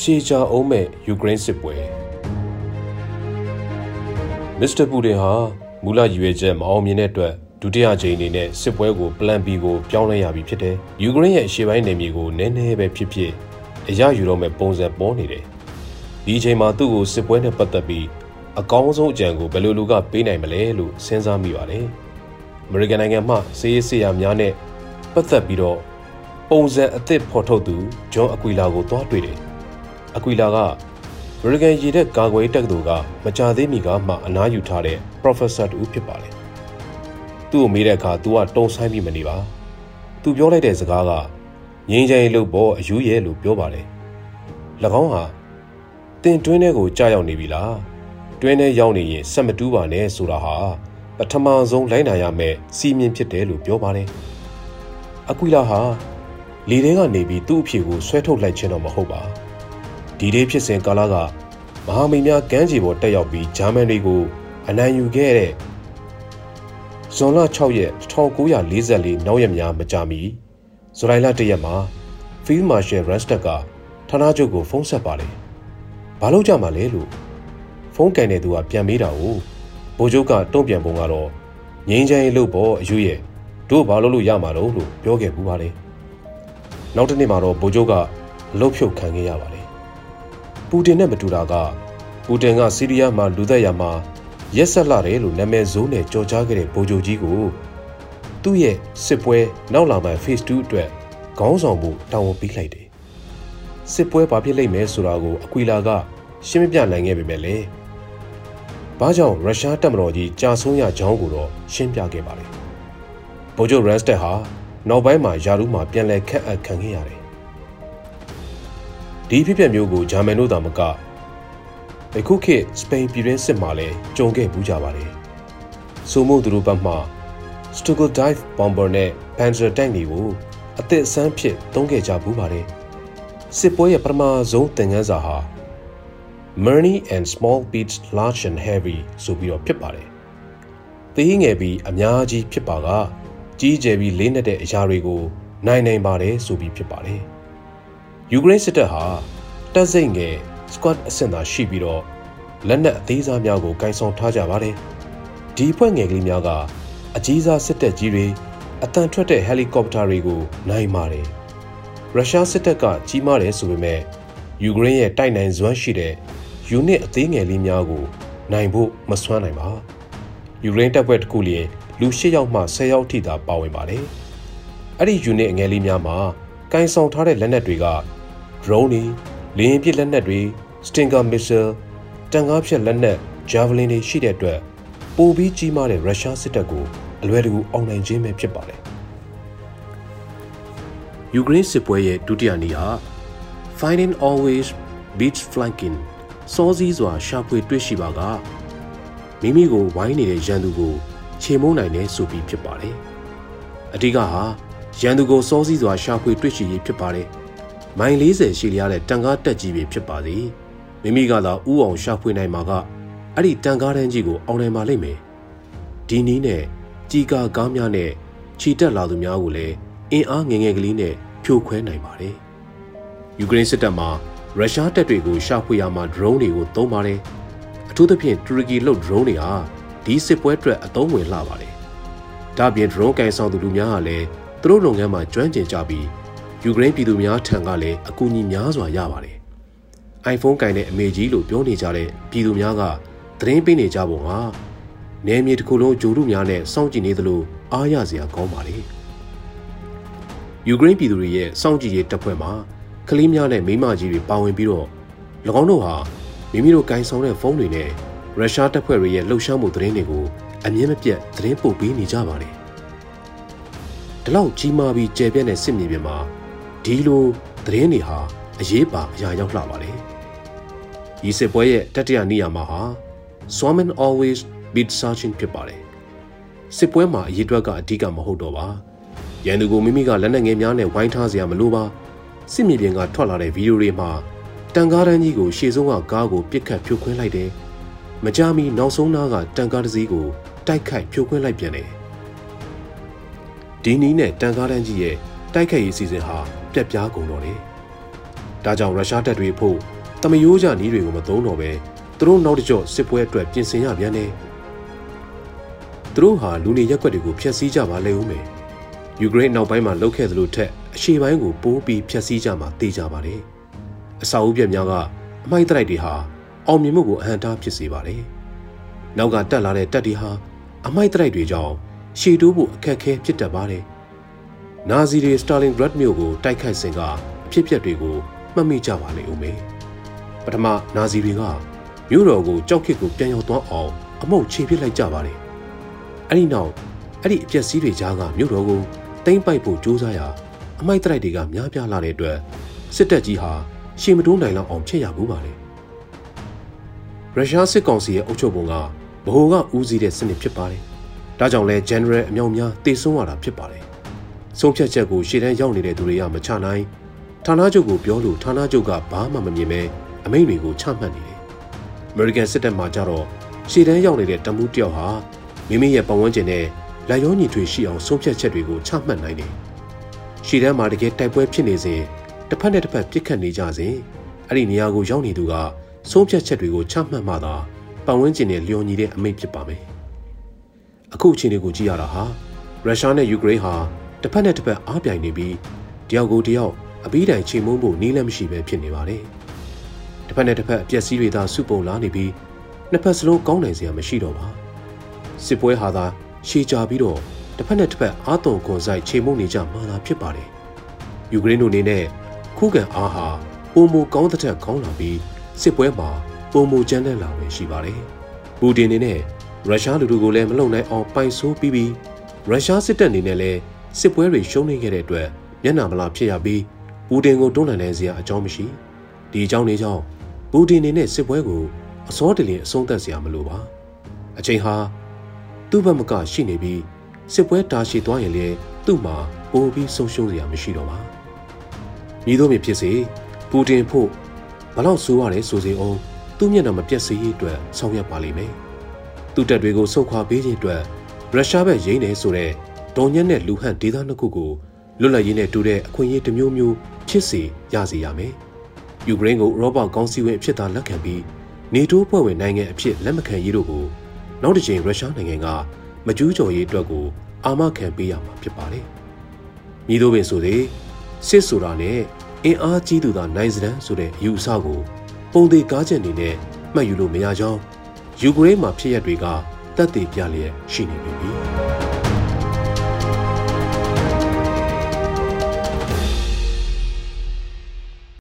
ရှေးကြာအောင်မဲ့ယူကရိန်းစစ်ပွဲမစ္စတာပူတင်ဟာမူလရည်ရွယ်ချက်မအောင်မြင်တဲ့အတွက်ဒုတိယကြိမ်အနေနဲ့စစ်ပွဲကို plan B ကိုပြောင်းလဲရပြီဖြစ်တယ်။ယူကရိန်းရဲ့အရှေ့ပိုင်းနယ်မြေကိုနည်းနည်းပဲဖြစ်ဖြစ်အရယူတော့မဲ့ပုံစံပေါ်နေတယ်။ဒီအချိန်မှာသူ့ကိုစစ်ပွဲနဲ့ပတ်သက်ပြီးအကောင်းဆုံးအကြံကိုဘယ်လိုလူကပေးနိုင်မလဲလို့စဉ်းစားမိပါတယ်။အမေရိကန်နိုင်ငံမှစေးရေးဆေးရများနဲ့ပတ်သက်ပြီးတော့ပုံစံအသစ်ဖော်ထုတ်သူဂျွန်အကွီလာကိုတွားတွေ့တယ်။ အကွီလာကအမေရိကန်ရေတပ်ကာကွယ်တက္ကသိုလ်ကမကြသေးမီကမှအနားယူထားတဲ့ professor တူဖြစ်ပါတယ်။သူ့ကိုမေးတဲ့အခါ तू ကတုံဆိုင်ပြီးမနေပါ။ तू ပြောလိုက်တဲ့စကားကငင်းချင်လို့ပေါ်အယူရဲလို့ပြောပါတယ်။၎င်းဟာတင်တွင်းထဲကိုကြာရောက်နေပြီလား။တွင်းထဲရောက်နေရင်ဆက်မတူးပါနဲ့ဆိုတာဟာပထမဆုံးလိုက်နာရမယ့်စီမင်းဖြစ်တယ်လို့ပြောပါတယ်။အကွီလာဟာလေထဲကနေပြီးသူ့အဖြေကိုဆွဲထုတ်လိုက်ခြင်းတော့မဟုတ်ပါ ဒီဒေးဖြစ်စဉ်ကာလကမဟာမိတ်များကမ်းခြေပေါ်တက်ရောက်ပြီးဂျာမန်တွေကိုအနိုင်ယူခဲ့တဲ့ဇွန်လ6ရက်1944နောက်ရက်များမကြာမီဇူလိုင်လ1ရက်မှာ Field Marshal Rastak ကဌာနချုပ်ကိုဖုန်းဆက်ပါတယ်။ဘာလို့ကြမှာလဲလို့ဖုန်းကန်တဲ့သူကပြန်မေးတာကိုဗိုလ်ချုပ်ကတုံ့ပြန်ပုံကတော့ငင်းချင်လို့ပေါ့အယူရဲ့တို့ဘာလို့လို့ရမှာတော့လို့ပြောခဲ့ပူပါလေ။နောက်တစ်နေ့မှာတော့ဗိုလ်ချုပ်ကအလုတ်ဖြုတ်ခံခဲ့ရပါတယ် ပူတင်နဲ့မတူတာကပူတင်ကစီးရီးယားမှာလူသက်ရမှာရက်ဆက်လာတယ်လို့နာမည်ဆိုးနဲ့ကြော်ကြားခဲ့တဲ့ဗိုလ်ချုပ်ကြီးကိုသူ့ရဲ့စစ်ပွဲနောက်လာမယ့် phase 2အတွက်ခေါင်းဆောင်ဖို့တာဝန်ပေးလိုက်တယ်စစ်ပွဲဘာဖြစ်လိမ့်မယ်ဆိုတာကိုအကွီလာက ရှင်းမပြနိုင်ခဲ့ပေမဲ့လေဘာကြောင့်ရုရှားတပ်မတော်ကြီးကြာဆုံးရကြောင်းကိုတော့ရှင်းပြခဲ့ပါတယ်ဗိုလ်ချုပ်ရန်စတက်ဟာနောက်ပိုင်းမှာယာရုမှာပြန်လည်ခက်အပ်ခံခဲ့ရတယ် ဒီဖြစ်ပျက်မျိုးကိုဂျာမန်တို့သာမကအခုခေတ်စပိန်ပြည်တွင်းစစ်မှာလည်းကြုံခဲ့ပူးကြပါတယ်ဆိုမို့သူတို့ဘက်မှ Stugal Dive Bomber နဲ့ Panzer Tank တွေကိုအသစ်အဆန်းဖြစ်သုံးခဲ့ကြဘူးပါတယ်စစ်ပွဲရဲ့ပထမဆုံးသင်ခန်းစာဟာ Murny and Small Beats Large and Heavy ဆိုပြီးတော့ဖြစ်ပါတယ်။သေးငယ်ပြီးအများကြီးဖြစ်ပါကကြီးကျယ်ပြီးလေးနက်တဲ့အရာတွေကိုနိုင်နိုင်ပါတယ်ဆိုပြီးဖြစ်ပါတယ်။ ယူကရိန်းစစ်တပ်ဟာတပ်စိတ်ငယ် squad အဆင့်သာရှိပြီးတော့လက်နက်အသေးစားများကိုကင်ဆောင်ထားကြပါတယ်။ဒီဖွဲ့ငယ်ကလေးများကအကြီးစားစစ်တပ်ကြီးတွေအတန်ထွက်တဲ့ဟယ်လီကော်ပတာတွေကိုနိုင်ပါတယ်။ရုရှားစစ်တပ်ကကြီးမားတယ်ဆိုပေမဲ့ယူကရိန်းရဲ့တိုက်နိုင်စွမ်းရှိတဲ့ယူနစ်အသေးငယ်လေးများကိုနိုင်ဖို့မစွမ်းနိုင်ပါ။ယူကရိန်းတပ်ဖွဲ့တစ်ခုလျင်လူ၈ယောက်မှ10ယောက်ထိသာပါဝင်ပါတယ်။အဲ့ဒီ unit အငယ်လေးများမှာကင်ဆောင်ထားတဲ့လက်နက်တွေက drone တွေလေယာဉ်ပစ်လက်နက်တွေ Stinger missile တန်ကားဖြတ်လက်နက် javelin တွေရှိတဲ့အတွက်ပိုပြီးကြီးမားတဲ့ရုရှားစစ်တပ်ကိုအလွယ်တကူအောင်နိုင်ခြင်းပဲဖြစ်ပါတယ်။ယူကရိန်းစစ်ပွဲရဲ့ဒုတိယနေ့ဟာ Finding always beats flanking စောစည်းစွာရှာဖွေတွေ့ရှိပါကမိမိကိုဝိုင်းနေတဲ့ရန်သူကိုချေမုန်းနိုင်တယ်ဆိုပြီးဖြစ်ပါတယ်။အဓိကဟာရန်သူကိုစောစည်းစွာရှာဖွေတွေ့ရှိရေးဖြစ်ပါတယ်။ မိုင်40ရှိလျားတဲ့တန်ကားတက်ကြီးပဲဖြစ်ပါသည်။မိမိကသာဥအောင်ရှာဖွေနိုင်မှာကအဲ့ဒီတန်ကားတန်းကြီးကိုအောင်နိုင်ပါလိမ့်မယ်။ဒီနည်းနဲ့ကြီးကာကားများနဲ့ခြိတက်လာသူများကိုလည်းအင်အားငယ်ငယ်ကလေးနဲ့ဖြိုခွဲနိုင်ပါတယ်။ယူကရိန်းစစ်တပ်မှာရုရှားတပ်တွေကိုရှာဖွေရမှာ drone တွေကိုသုံးပါတယ်။အထူးသဖြင့်တူရကီလုတ် drone တွေဟာဒီစစ်ပွဲအတွက်အသုံးဝင်လှပါတယ်။ဒါပြင် drone ကန်ဆောင်သူလူများကလည်းသူတို့လုပ်ငန်းမှာကျွမ်းကျင်ကြပြီး ယူကရိန်းပြည်သူများထံကလည်းအကူအညီများစွာရပါတယ်။ iPhone ကန်တဲ့အမေကြီးလို့ပြောနေကြတဲ့ပြည်သူများကသတင်းပေးနေကြပုံဟာနယ်မြေတစ်ခုလုံးဂျိုရုများနဲ့စောင့်ကြည့်နေသလိုအားရစရာကောင်းပါလေ။ယူကရိန်းပြည်သူတွေရဲ့စောင့်ကြည့်ရေးတပ်ဖွဲ့မှာကလေးများနဲ့မိမကြီးတွေပါဝင်ပြီးတော့၎င်းတို့ဟာမိမိတို့ကင်ဆောင်တဲ့ဖုန်းတွေနဲ့ရုရှားတပ်ဖွဲ့တွေရဲ့လှုပ်ရှားမှုသတင်းတွေကိုအမြင့်မပြတ်သတင်းပို့ပေးနေကြပါတယ်။ဒီလောက်ကြီးမားပြီးကျယ်ပြန့်တဲ့စစ်မြေပြင်မှာ ဒီလိုသတင်းတွေဟာအရေးပါအရာရောက်လှပါတယ်။ဒီစစ်ပွဲရဲ့တတိယနေရာမှာဟာ Swarman always beat searching ဖြစ်ပါတယ်။စစ်ပွဲမှာအရေးတွက်ကအဓိကမဟုတ်တော့ပါ။ရန်သူကိုမိမိကလက်နက်ငယ်များနဲ့ဝိုင်းထားစရာမလိုပါ။စစ်မြေပြင်ကထွက်လာတဲ့ဗီဒီယိုတွေမှာတန်ကားတန်းကြီးကိုရှေ့ဆုံးကကားကိုပြစ်ခတ်ဖြိုခွင်းလိုက်တယ်။မကြမီနောက်ဆုံးနားကတန်ကားတစ်စီးကိုတိုက်ခိုက်ဖြိုခွင်းလိုက်ပြန်တယ်ဒီနီးနဲ့တန်ကားတန်းကြီးရဲ့တိုက်ခိုက်ရေးစီစဉ်ဟာ ပြက်ပြားကုန်တော့တယ်တဒါကြောင့်ရုရှားတပ်တွေဖို့တမယိုးကြနီးတွေကိုမသုံးတော့ပဲသူတို့နောက်တကြော့စစ်ပွဲအတွက်ပြင်ဆင်ရပြန်တယ်သူတို့ဟာလူနေရက်ွက်တွေကိုဖျက်ဆီးကြပါလေဦးမယ်ယူကရိန်းနောက်ပိုင်းမှာလှုပ်ခဲ့သလိုထက်အရှေ့ပိုင်းကိုပိုးပြီးဖျက်ဆီးကြမှာသိကြပါတယ်အစာအုပ်ပြက်များကအမိုက်တိုက်တွေဟာအောင်မြင်မှုကိုအဟန့်တားဖြစ်စေပါတယ်နောက်ကတက်လာတဲ့တပ်တွေဟာအမိုက်တိုက်တွေကြောင့်ရှေ့တိုးဖို့အခက်အခဲဖြစ်တတ်ပါတယ် နာဇီတွေစတာလင်ဂရတ်မြို့ကိုတိုက်ခိုက်စဉ်ကအဖြစ်အပျက်တွေကိုမှတ်မိကြပါလေဦးမယ်ပထမနာဇီတွေကမြို့တော်ကိုကြောက်ခစ်ကိုပြန်ရောက်သွားအောင်အမုတ်ခြေပစ်လိုက်ကြပါတယ်အဲ့ဒီနောက်အဲ့ဒီအပျက်စီးတွေကြားကမြို့တော်ကိုတိမ့်ပိုက်ဖို့ကြိုးစားရာအမိုက်တိုက်တွေကများပြားလာတဲ့အတွက်စစ်တပ်ကြီးဟာရှေမတိုးနိုင်လောက်အောင်ဖြစ်ရဘူးပါလေရုရှားစစ်ကောင်စီရဲ့အုပ်ချုပ်ပုံကဗဟိုကဦးစီးတဲ့စနစ်ဖြစ်ပါတယ်ဒါကြောင့်လဲ general အမြောက်များတည်ဆုံးရတာဖြစ်ပါတယ် ဆုံးဖြတ်ချက်ကိုရှေ့တန်းရောက်နေတဲ့သူတွေကမချနိုင်ဌာနချုပ်ကိုပြောလို့ဌာနချုပ်ကဘာမှမမြင်ပဲအမိန့်တွေကိုချမှတ်နေတယ်။ American စစ်တပ်မှကြတော့ရှေ့တန်းရောက်နေတဲ့တမှုတယောက်ဟာမိမိရဲ့ပတ်ဝန်းကျင်နဲ့လက်ရောညီထွေရှိအောင်ဆုံးဖြတ်ချက်တွေကိုချမှတ်နိုင်တယ်။ရှေ့တန်းမှာတကယ်တိုက်ပွဲဖြစ်နေစဉ်တစ်ဖက်နဲ့တစ်ဖက်ပြစ်ခတ်နေကြစဉ်အဲ့ဒီနေရာကိုရောက်နေသူကဆုံးဖြတ်ချက်တွေကိုချမှတ်မှသာပတ်ဝန်းကျင်နဲ့လျော်ညီတဲ့အမိန့်ဖြစ်ပါမယ်။အခုအချိန်တွေကိုကြည့်ရတာဟာရုရှားနဲ့ယူကရိန်းဟာ တစ်ဖက်နဲ့တစ်ဖက်အားပြိုင်နေပြီးတယောက်ကိုတယောက်အပြီးတိုင်ချိန်မုန်းဖို့နည်းလမ်းမရှိပဲဖြစ်နေပါတယ်။တစ်ဖက်နဲ့တစ်ဖက်အပျက်စီးတွေသာစုပုံလာနေပြီးနှစ်ဖက်စလုံးကောင်းနိုင်စရာမရှိတော့ပါ။စစ်ပွဲဟာသာရှည်ကြာပြီးတော့တစ်ဖက်နဲ့တစ်ဖက်အားသွန်ခွန်ဆိုင်ချိန်မုန်းနေကြမှာသာဖြစ်ပါတယ်။ယူကရိန်းတို့အနေနဲ့ခုခံအားဟာပုံမကောင်းတဲ့ထက်ကောင်းလာပြီးစစ်ပွဲမှာပုံမကျန်းတဲ့လာပဲရှိပါတယ်။ပူတင်အနေနဲ့ရုရှားလူထုကိုလည်းမလုံနိုင်အောင်ပိုင်ဆိုးပြီးပြီးရုရှားစစ်တပ်အနေနဲ့လည်း စစ်ပွဲတွေရှုံးနေခဲ့တဲ့အတွက်မျက်နှာမလားဖြစ်ရပြီးပူတင်ကိုတွန်းလှန်နိုင်စရာအကြောင်းမရှိဒီအကြောင်းလေးကြောင့်ပူတင်နေနဲ့စစ်ပွဲကိုအစောတလင်အဆုံးသတ်စရာမလိုပါအချိန်ဟာသူ့ဘက်မကရှိနေပြီးစစ်ပွဲတာရှည်သွားရင်လည်းသူ့မှာပိုပြီးဆုံးရှုံးစရာမရှိတော့ပါမြည်သောမြဖြစ်စေပူတင်ဖို့ဘလောက်ဆိုးရတယ်ဆိုစေအောင်သူ့မျက်နှာမပြတ်စေရေးအတွက်ဆောင်ရွက်ပါလိမ့်မယ်သူ့တပ်တွေကိုဆုတ်ခွာပေးခြင်းအတွက်ရုရှားဘက်ရင်းနေဆိုတဲ့ ဒေါ်ညက်နဲ့လူဟန့်ဒေသနှစ်ခုကိုလွတ်လပ်ရေးနဲ့တူတဲ့အခွင့်အရေးတစ်မျိုးမျိုးဖြစ်စေရစေရမယ်။ယူကရိန်းကိုဥရောပကောင်စီဝင်အဖြစ်သာလက်ခံပြီးနေတိုးဖွဲ့ဝင်နိုင်ငံအဖြစ်လက်မခံရေးတို့ကိုနောက်တစ်ချိန်ရုရှားနိုင်ငံကမကျူးကျော်ရေးအတွက်ကိုအာမခံပေးရမှာဖြစ်ပါတယ်။မိတို့ပင်ဆိုသည်စစ်ဆိုတာနဲ့အင်အားကြီးသူသာနိုင်စတန်းဆိုတဲ့အယူအဆကိုပုံသေးကားချက်အနေနဲ့မှတ်ယူလို့မရကြောင်းယူကရိန်းမှာဖြစ်ရပ်တွေကတတ်သိပြလျက်ရှိနေပြီ။